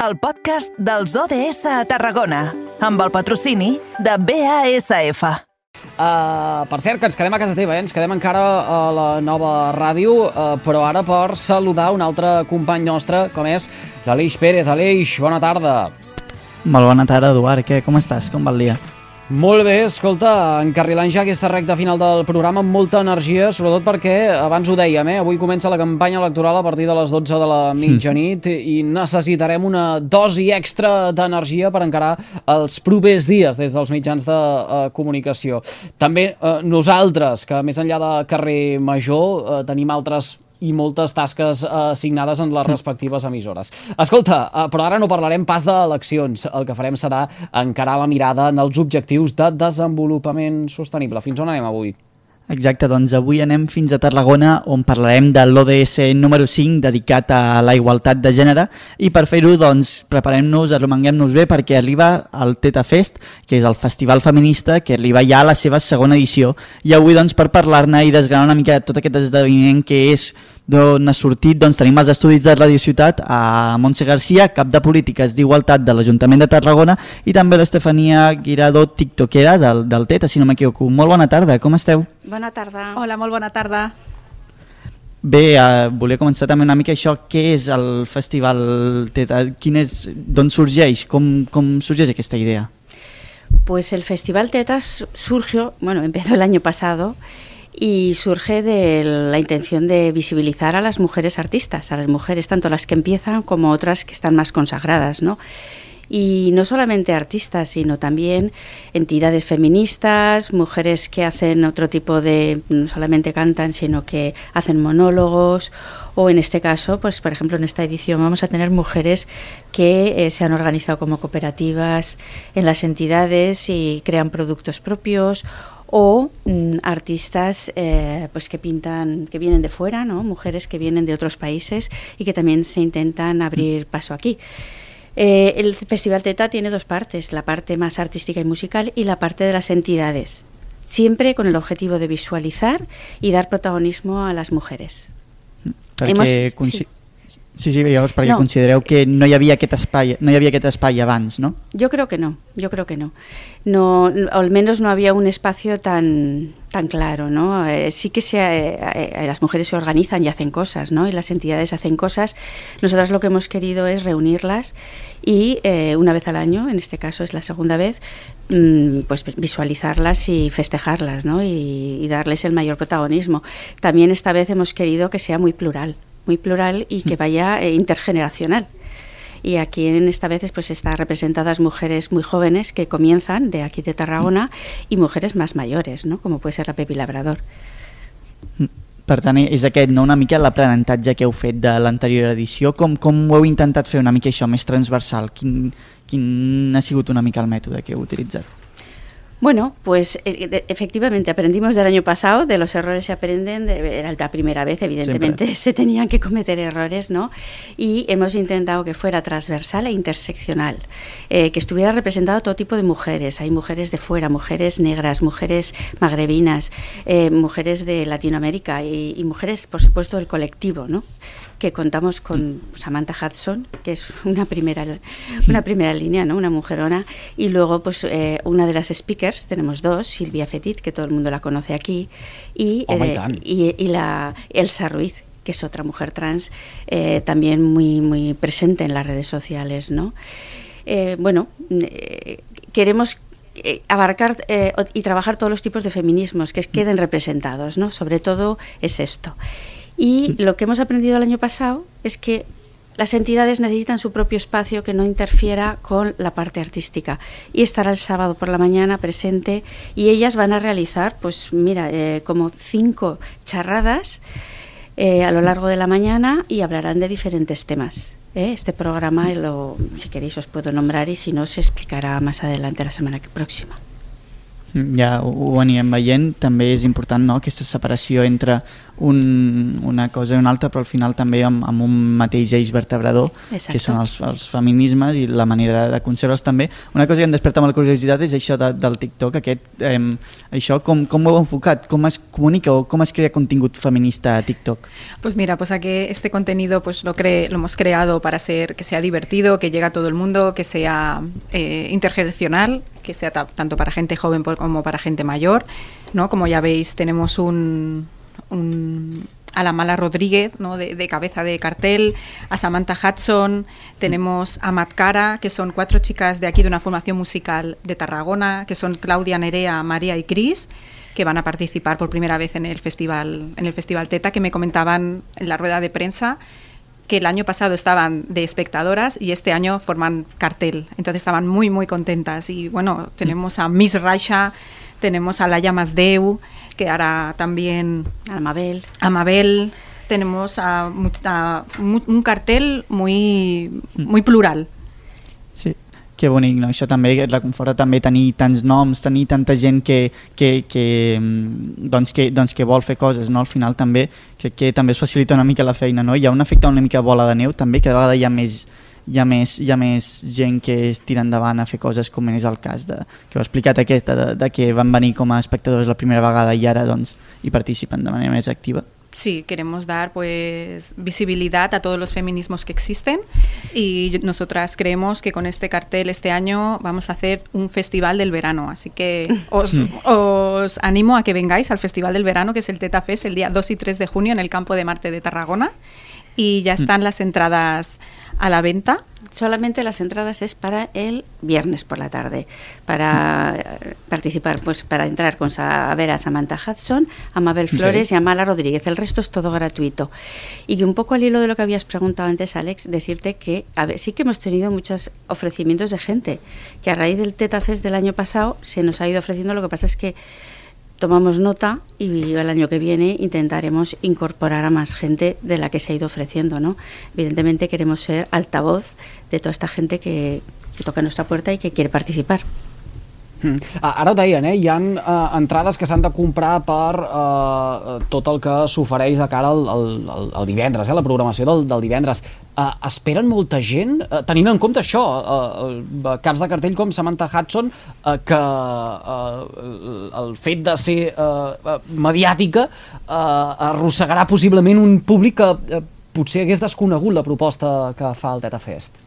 el podcast dels ODS a Tarragona, amb el patrocini de BASF. Uh, per cert, que ens quedem a casa teva, eh? ens quedem encara a la nova ràdio, uh, però ara per saludar un altre company nostre, com és l'Aleix Pérez. Aleix, bona tarda. Molt bona tarda, Eduard. Què, com estàs? Com va el dia? Molt bé, escolta, encarrilant ja aquesta recta final del programa amb molta energia, sobretot perquè, abans ho dèiem, eh, avui comença la campanya electoral a partir de les 12 de la mitjanit i necessitarem una dosi extra d'energia per encarar els propers dies des dels mitjans de eh, comunicació. També eh, nosaltres, que més enllà de carrer Major, eh, tenim altres i moltes tasques eh, assignades en les respectives emissores. Escolta, eh, però ara no parlarem pas d'eleccions. El que farem serà encarar la mirada en els objectius de desenvolupament sostenible. Fins on anem avui? Exacte, doncs avui anem fins a Tarragona on parlarem de l'ODS número 5 dedicat a la igualtat de gènere. I per fer-ho doncs preparem-nos, arromanguem-nos bé perquè arriba el Teta Fest, que és el festival feminista que arriba ja a la seva segona edició. I avui doncs per parlar-ne i desgranar una mica tot aquest esdeveniment que és d'on ha sortit, doncs tenim els estudis de Radio Ciutat a Montse Garcia, cap de polítiques d'igualtat de l'Ajuntament de Tarragona i també l'Estefania Guirado, tiktokera del, del TETA, si no m'equivoco. Molt bona tarda, com esteu? Bona tarda. Hola, molt bona tarda. Bé, uh, volia començar també una mica això, què és el festival TETA, quin és, d'on sorgeix, com, com sorgeix aquesta idea? Pues el Festival Tetas surgió, bueno, empezó el año pasado y surge de la intención de visibilizar a las mujeres artistas, a las mujeres tanto las que empiezan como otras que están más consagradas, ¿no? Y no solamente artistas, sino también entidades feministas, mujeres que hacen otro tipo de, no solamente cantan, sino que hacen monólogos, o en este caso, pues por ejemplo en esta edición vamos a tener mujeres que eh, se han organizado como cooperativas en las entidades y crean productos propios o mm, artistas eh, pues que pintan que vienen de fuera no mujeres que vienen de otros países y que también se intentan abrir paso aquí. Eh, el festival Teta tiene dos partes la parte más artística y musical y la parte de las entidades siempre con el objetivo de visualizar y dar protagonismo a las mujeres. Hemos- sí. Sí, sí, llavors perquè No. considereu que no hi havia aquest espai, no hi havia aquest espai abans, no? Yo creo que no, yo creo que no. No, al menos no había un espacio tan tan claro, ¿no? Eh, sí que se, eh, eh, las mujeres se organizan y hacen cosas, ¿no? Y las entidades hacen cosas. Nosotras lo que hemos querido es reunirlas y eh, una vez al año, en este caso es la segunda vez, mm, pues visualizarlas y festejarlas, ¿no? Y, y darles el mayor protagonismo. También esta vez hemos querido que sea muy plural, muy plural y que vaya eh, intergeneracional. Y aquí en esta vez pues está representadas mujeres muy jóvenes que comienzan de aquí de Tarragona y mujeres más mayores, ¿no? Como puede ser la Pepi Labrador. Per tant, és aquest, no?, una mica l'aprenentatge que heu fet de l'anterior edició. Com, com ho heu intentat fer una mica això, més transversal? Quin, quin ha sigut una mica el mètode que heu utilitzat? Bueno, pues eh, efectivamente aprendimos del año pasado, de los errores se aprenden, de- era la primera vez, evidentemente se tenían que cometer errores, ¿no? Y hemos intentado que fuera transversal e interseccional, eh, que estuviera representado todo tipo de mujeres. Hay mujeres de fuera, mujeres negras, mujeres magrebinas, eh, mujeres de Latinoamérica y, y mujeres, por supuesto, del colectivo, ¿no? Que contamos con Samantha Hudson, que es una primera, una primera línea, ¿no? una mujerona, y luego pues eh, una de las speakers, tenemos dos, Silvia Fetit, que todo el mundo la conoce aquí, y, i eh, tant. y, y la Elsa Ruiz, que es otra mujer trans, eh, también muy, muy presente en las redes sociales. ¿no? Eh, bueno, queremos abarcar eh, y trabajar todos los tipos de feminismos que queden representados, ¿no? Sobre todo es esto. Y lo que hemos aprendido el año pasado es que las entidades necesitan su propio espacio que no interfiera con la parte artística y estará el sábado por la mañana presente y ellas van a realizar, pues mira, eh, como cinco charradas eh, a lo largo de la mañana y hablarán de diferentes temas. ¿eh? Este programa, lo, si queréis, os puedo nombrar y si no, se explicará más adelante la semana que- próxima. Ja ho, ho anirem veient, també és important no? aquesta separació entre un, una cosa i una altra, però al final també amb, amb un mateix eix vertebrador, Exacto. que són els, els feminismes i la manera de, de concebre'ls també. Una cosa que em desperta molt curiositat és això de, del TikTok, aquest, eh, això com, com ho heu enfocat, com es comunica o com es crea contingut feminista a TikTok? Pues mira, pues aquí este contenido pues lo, cre lo hemos creado para ser que sea divertido, que llegue a todo el mundo, que sea eh, intergeneracional, que sea tanto para gente joven como para gente mayor, ¿no? Como ya veis, tenemos un, a la Mala Rodríguez, ¿no? de, de, cabeza de cartel, a Samantha Hudson, tenemos a Matt Cara, que son cuatro chicas de aquí de una formación musical de Tarragona, que son Claudia Nerea, María y Cris, que van a participar por primera vez en el festival, en el festival Teta, que me comentaban en la rueda de prensa que el año pasado estaban de espectadoras y este año forman cartel. Entonces estaban muy, muy contentas. Y bueno, tenemos a Miss Raisha, tenemos a Laia Masdeu, que ahora también... A Mabel. A Mabel. Tenemos a, a, un cartel muy, muy plural. Sí, que bonic, no? Això també reconforta també tenir tants noms, tenir tanta gent que, que, que, doncs que, doncs que vol fer coses, no? Al final també crec que també es facilita una mica la feina, no? Hi ha un efecte una mica bola de neu també, que de vegada hi ha més, hi ha més, hi ha més gent que es tira endavant a fer coses com és el cas de, que heu explicat aquesta, de, de que van venir com a espectadors la primera vegada i ara doncs hi participen de manera més activa. Sí, queremos dar pues visibilidad a todos los feminismos que existen. Y nosotras creemos que con este cartel este año vamos a hacer un festival del verano, así que os, os animo a que vengáis al festival del verano que es el Teta Fest el día 2 y 3 de junio en el campo de Marte de Tarragona y ya están las entradas a la venta. Solamente las entradas es para el viernes por la tarde, para eh, participar, pues para entrar con a ver a Samantha Hudson, a Mabel Flores sí. y a Mala Rodríguez. El resto es todo gratuito. Y un poco al hilo de lo que habías preguntado antes, Alex, decirte que a ver, sí que hemos tenido muchos ofrecimientos de gente, que a raíz del Teta Fest del año pasado se nos ha ido ofreciendo, lo que pasa es que tomamos nota y el año que viene intentaremos incorporar a más gente de la que se ha ido ofreciendo, ¿no? Evidentemente queremos ser altavoz de toda esta gente que, que toca nuestra puerta y que quiere participar. Mm. Ara ho deien, eh? hi ha uh, entrades que s'han de comprar per uh, tot el que s'ofereix de cara al, al, al divendres, eh? la programació del, del divendres. Uh, esperen molta gent, uh, tenint en compte això, uh, caps de cartell com Samantha Hudson, uh, que uh, el fet de ser uh, mediàtica uh, arrossegarà possiblement un públic que uh, potser hagués desconegut la proposta que fa el Teta Fest.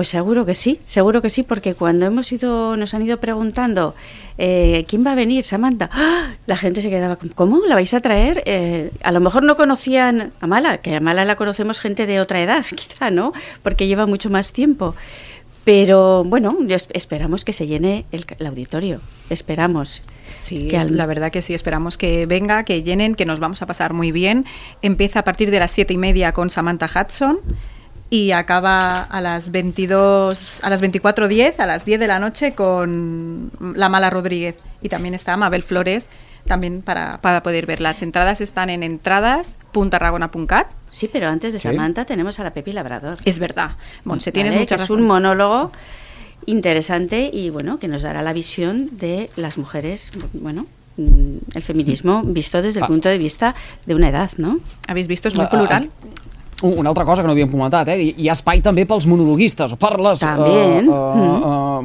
Pues seguro que sí, seguro que sí, porque cuando hemos ido, nos han ido preguntando eh, quién va a venir, Samantha, ¡Ah! la gente se quedaba, ¿cómo? ¿La vais a traer? Eh, a lo mejor no conocían a Mala, que a Mala la conocemos gente de otra edad, quizá, ¿no? Porque lleva mucho más tiempo. Pero bueno, esperamos que se llene el, el auditorio, esperamos. Sí, que al... la verdad que sí, esperamos que venga, que llenen, que nos vamos a pasar muy bien. Empieza a partir de las siete y media con Samantha Hudson y acaba a las 22, a las 24.10, a las 10 de la noche con La Mala Rodríguez. Y también está Mabel Flores, también para, para poder ver. Las entradas están en entradas.tarragona.cat. Sí, pero antes de Samantha ¿Sí? tenemos a la Pepi Labrador. Es verdad. Bueno, se tiene es un monólogo interesante y bueno, que nos dará la visión de las mujeres, bueno, el feminismo visto desde el punto de vista de una edad, ¿no? ¿Habéis visto? Es muy plural. Una altra cosa que no havíem comentat, eh? hi ha espai també pels monologuistes, o per les uh, uh, uh,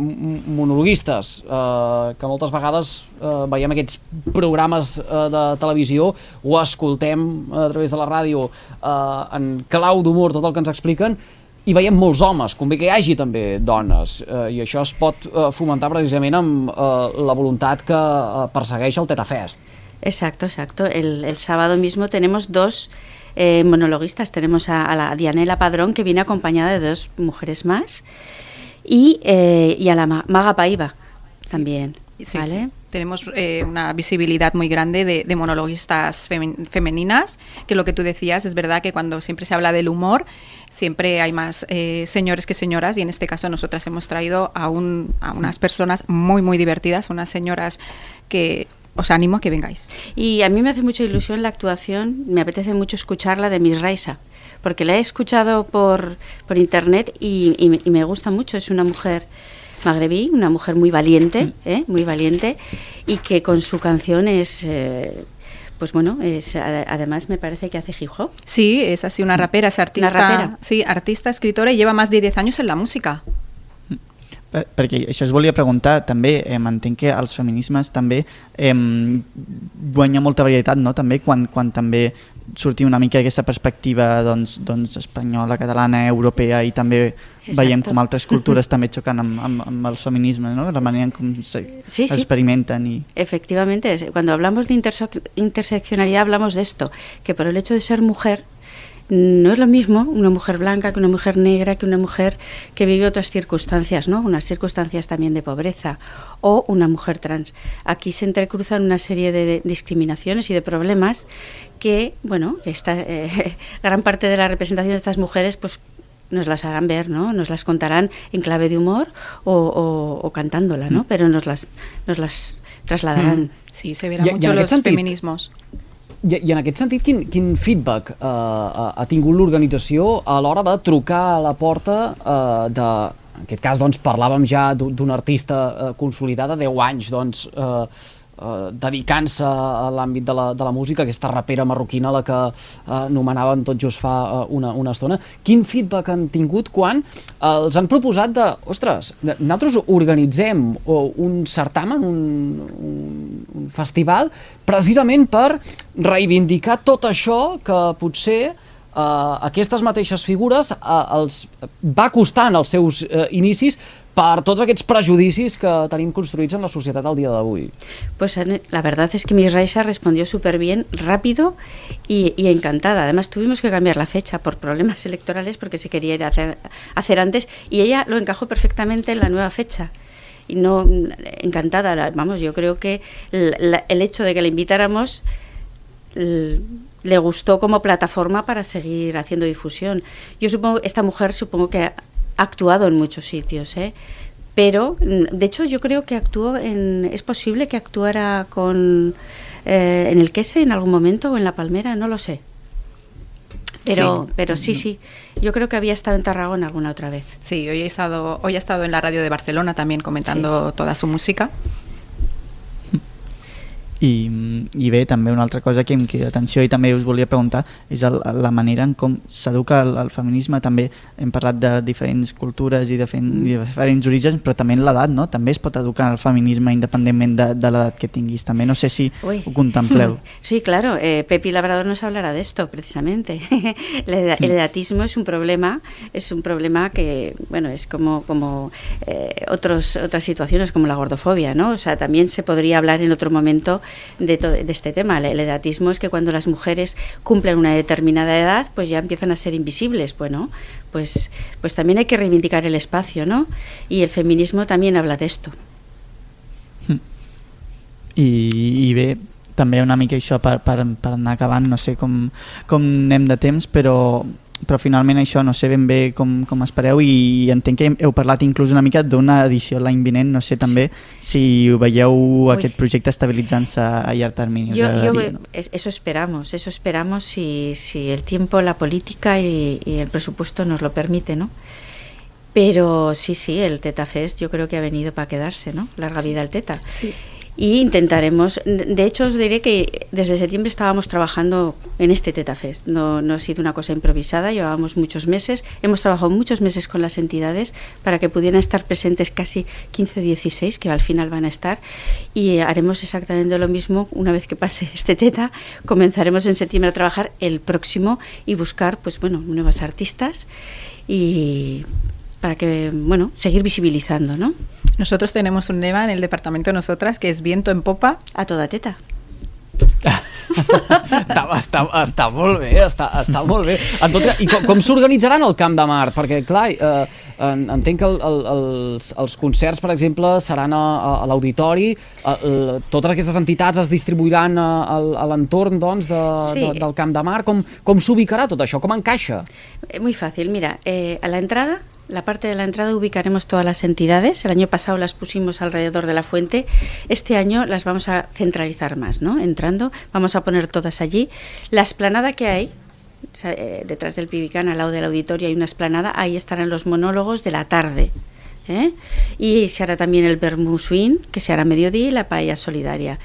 monologuistes, uh, que moltes vegades uh, veiem aquests programes uh, de televisió o escoltem a través de la ràdio uh, en clau d'humor tot el que ens expliquen, i veiem molts homes, convé que hi hagi també dones, eh, i això es pot eh, fomentar precisament amb eh, la voluntat que eh, persegueix el Teta Fest. Exacto, exacto. El, el sábado mismo tenemos dos eh, monologuistas. Tenemos a, a, la Dianela Padrón, que viene acompañada de dos mujeres más, y, eh, y a la Maga Paiva también. Sí, ¿vale? sí. Tenemos eh, una visibilidad muy grande de, de monologuistas femen femeninas, que lo que tú decías es verdad que cuando siempre se habla del humor, siempre hay más eh, señores que señoras y en este caso nosotras hemos traído a, un, a unas personas muy, muy divertidas, unas señoras que os animo a que vengáis. Y a mí me hace mucha ilusión la actuación, me apetece mucho escucharla de Miss Raisa, porque la he escuchado por, por internet y, y, y, me gusta mucho, es una mujer magrebí, una mujer muy valiente, ¿eh? muy valiente, y que con su canción es... Eh, pues bueno, es, además me parece que hace hip hop. Sí, es así una rapera, es artista, rapera. sí, artista, escritora y lleva más de 10 años en la música. Per, perquè això es volia preguntar també, eh, entenc que els feminismes també eh, guanya molta varietat no? també quan, quan també sortir una mica aquesta perspectiva doncs, doncs espanyola, catalana, europea i també Exacto. veiem com altres cultures també xoquen amb, amb, amb el feminisme, ¿no? la manera en com se Sí, sí. i... Efectivamente, cuando hablamos de interse- interseccionalidad hablamos de esto, que por el hecho de ser mujer no es lo mismo una mujer blanca que una mujer negra, que una mujer que vive otras circunstancias, ¿no? Unas circunstancias también de pobreza o una mujer trans. Aquí se entrecruzan una serie de, discriminaciones y de problemas que, bueno, esta, eh, gran parte de la representación de estas mujeres, pues nos las harán ver, ¿no? Nos las contarán en clave de humor o, o- o cantándola, ¿no? Pero nos las, nos las trasladarán. Sí, se verá Y- y mucho los feminismos. I, I en aquest sentit, quin, quin feedback eh, ha, tingut l'organització a l'hora de trucar a la porta eh, de... En aquest cas, doncs, parlàvem ja d'un d'un artista eh, consolidada, 10 anys, doncs, eh, eh, dedicant-se a l'àmbit de, la, de la música, aquesta rapera marroquina, la que eh, anomenàvem tot just fa eh, una, una estona. Quin feedback han tingut quan eh, els han proposat de, ostres, nosaltres organitzem un certamen, un, un, un festival, precisament per reivindicar tot això que potser eh, aquestes mateixes figures eh, els va costar en els seus eh, inicis per tots aquests prejudicis que tenim construïts en la societat al dia d'avui. Pues la verdad es que Miss Raisa respondió súper bien, rápido y, y encantada. Además tuvimos que cambiar la fecha por problemas electorales porque se quería ir a hacer, hacer antes y ella lo encajó perfectamente en la nueva fecha. Y no, encantada, vamos, yo creo que el, el hecho de que la invitáramos le gustó como plataforma para seguir haciendo difusión. Yo supongo, esta mujer supongo que actuado en muchos sitios, ¿eh? pero mm, de hecho yo creo que actuó en, es posible que actuara con eh, en el Quese en algún momento o en la Palmera, no lo sé. Pero Sí. pero sí, sí, yo creo que había estado en Tarragona alguna otra vez. Sí, hoy he estado, hoy ha estado en la radio de Barcelona también comentando toda su música. I, I bé, també una altra cosa que em crida atenció i també us volia preguntar és el, la manera en com s'educa el, el feminisme. També hem parlat de diferents cultures i de, fen, i de diferents orígens, però també en l'edat, no? També es pot educar el feminisme independentment de, de l'edat que tinguis. També no sé si Uy. ho contempleu. Sí, claro, eh, Pepi Labrador nos hablará de esto precisamente. el, el edatismo es un problema, es un problema que, bueno, es como, como eh, otros, otras situaciones como la gordofobia, ¿no? O sea, también se podría hablar en otro momento de, de este tema. El, el edatismo es que cuando las mujeres cumplen una determinada edad, pues ya empiezan a ser invisibles. Bueno, pues, pues también hay que reivindicar el espacio, ¿no? Y el feminismo también habla de esto. I, i bé, també una mica això per, per, per no sé com, com anem de però finalment això no sé ben bé com, com espereu i entenc que heu parlat inclús una mica d'una edició l'any vinent, no sé també si ho veieu aquest projecte estabilitzant-se a llarg termini. Yo, yo, agradaria, no? es- eso esperamos, eso esperamos si, si el tiempo, la política y, y el presupuesto nos lo permite, ¿no? Pero sí, sí, el Teta Fest yo creo que ha venido para quedarse, ¿no? Larga vida al Teta. Sí. Y intentaremos, de hecho os diré que desde septiembre estábamos trabajando en este Teta Fest, no, no ha sido una cosa improvisada, llevábamos muchos meses, hemos trabajado muchos meses con las entidades para que pudieran estar presentes casi 15 16 que al final van a estar y haremos exactamente lo mismo una vez que pase este Teta, comenzaremos en septiembre a trabajar el próximo y buscar pues bueno, nuevas artistas y para que bueno, seguir visibilizando, ¿no? Nosotros tenemos un lema en el departamento de nosotras que es viento en popa. A toda teta. està, està, està molt bé, està, està molt bé. En tot cas, I com, com s'organitzaran el Camp de Mar? Perquè, clar, eh, en- entenc que el, el, els, els concerts, per exemple, seran a, a, l'auditori, el- totes aquestes entitats es distribuiran a, a, a l'entorn doncs, de, Sí. de, del Camp de Mar. Com, com s'ubicarà tot això? Com encaixa? Eh, Muy fácil, mira, eh, a la entrada, la parte de la entrada ubicaremos todas las entidades. El año pasado las pusimos alrededor de la fuente. Este año las vamos a centralizar más, ¿no? Entrando, vamos a poner todas allí. La esplanada que hay, eh, detrás del Pibicán, al lado del auditorio, hay una esplanada, ahí estarán los monólogos de la tarde. ¿eh? Y se hará también el swing, que se hará mediodía, y la paella solidaria.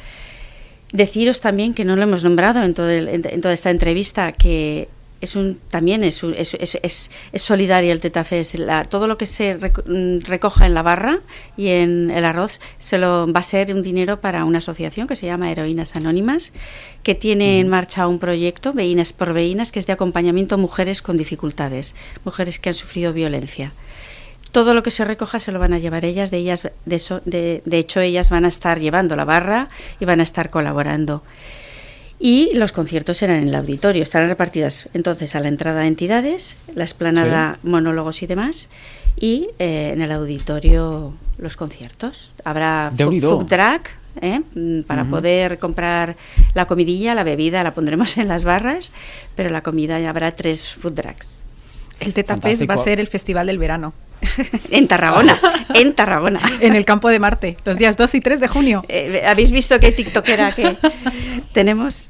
Deciros también que no lo hemos nombrado en, todo el- en toda esta entrevista, que es un, también es, un- es, es, es- es solidaria el Tetafest. La- todo lo que se reco- mm, recoja en la barra y en el arroz se lo va a ser un dinero para una asociación que se llama Heroínas Anónimas, que tiene en marcha un proyecto, Veínas por Veínas, que es de acompañamiento a mujeres con dificultades, mujeres que han sufrido violencia todo lo que se recoja se lo van a llevar ellas, de ellas, de, eso, de, de hecho ellas van a estar llevando la barra y van a estar colaborando. Y los conciertos serán en el auditorio, estarán repartidas entonces a la entrada de entidades, la esplanada, monólogos y demás, y eh, en el auditorio los conciertos. Habrá food truck, ¿eh? Mm, para poder comprar la comidilla, la bebida la pondremos en las barras, pero la comida ya habrá tres food trucks. El Teta Fest va a ser el festival del verano en Tarragona, en Tarragona. en el campo de Marte, los días 2 y 3 de junio. Eh, ¿Habéis visto qué tiktokera que tenemos?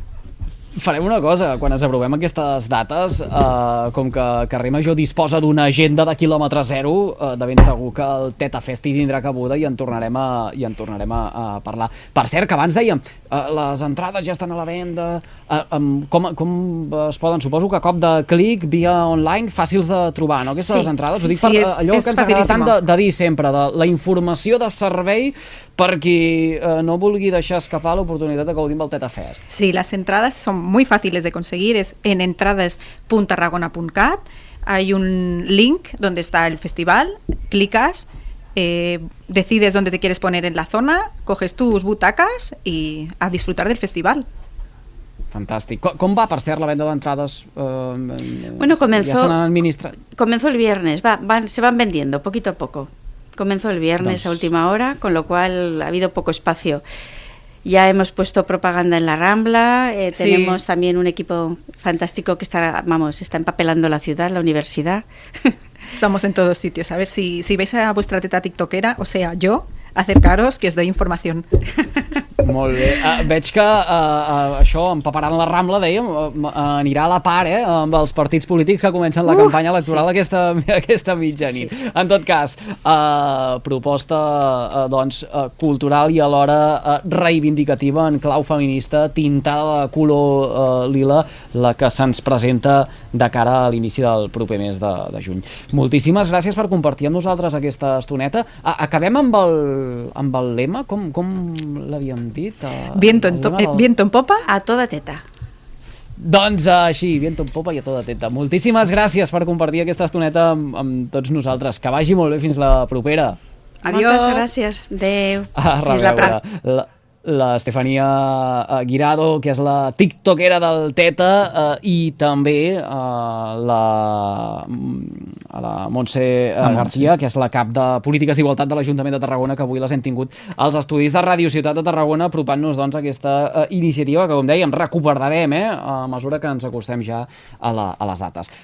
Farem una cosa, quan ens aprovem aquestes dates, eh, com que Carrer Major disposa d'una agenda de quilòmetre zero, eh, de ben segur que el Teta Fest hi tindrà cabuda i en tornarem a, i en tornarem a, a parlar. Per cert, que abans dèiem, eh, les entrades ja estan a la venda, eh, com, com es poden, suposo que a cop de clic, via online, fàcils de trobar, no, aquestes Sí, entrades? sí, Ho dic sí, per eh, és- allò és que ens agrada tant de, de dir sempre, de la informació de servei per qui eh, no vulgui deixar escapar l'oportunitat de gaudir amb el Teta Fest. Sí, las entradas son muy fáciles de conseguir, es en entradas.tarragona.cat, hay un link donde está el festival, clicas, eh, decides dónde te quieres poner en la zona, coges tus butacas y a disfrutar del festival. Fantàstic. Com, com va, per cert, la venda d'entrades? Eh, Bueno, comenzó-. Comenzó el viernes, va, van- se van vendiendo poquito a poco. Comenzó el viernes a última hora, con lo cual ha habido poco espacio. Ya hemos puesto propaganda en la Rambla, eh, Sí. tenemos también un equipo fantástico que está, vamos, está empapelando la ciudad, la universidad. Estamos en todos sitios. A ver si, si veis a vuestra teta tiktokera, o sea, yo, acercaros que os doy información. Molt bé. Uh, veig que uh, uh, això, empaparant la Rambla, dèiem, uh, anirà a la part eh, amb els partits polítics que comencen la Uh, campanya electoral sí. aquesta, aquesta mitjanit. Sí. En tot cas, uh, proposta uh, doncs, uh, cultural i alhora uh, reivindicativa en clau feminista, tintada de color uh, lila, la que se'ns presenta de cara a l'inici del proper mes de, de juny. Moltíssimes gràcies per compartir amb nosaltres aquesta estoneta. Uh, acabem amb el, amb el lema, com, com l'havíem dit? Uh, Viento en, to- eh, viento en popa. A toda teta. Doncs uh, així, viento en popa i a tota teta. Moltíssimes gràcies per compartir aquesta estoneta amb, amb tots nosaltres. Que vagi molt bé fins la propera. Adiós. Moltes gràcies. Adéu. A Fins la reveure. La, la Estefania eh, Guirado, que és la tiktokera del Teta, eh, i també eh, la, mm, a la Montse eh, García, sí. que és la cap de Polítiques d'Igualtat de l'Ajuntament de Tarragona, que avui les hem tingut als estudis de Radio Ciutat de Tarragona, apropant-nos doncs, a aquesta eh, iniciativa que, com dèiem, recuperarem eh, a mesura que ens acostem ja a, la, a les dates.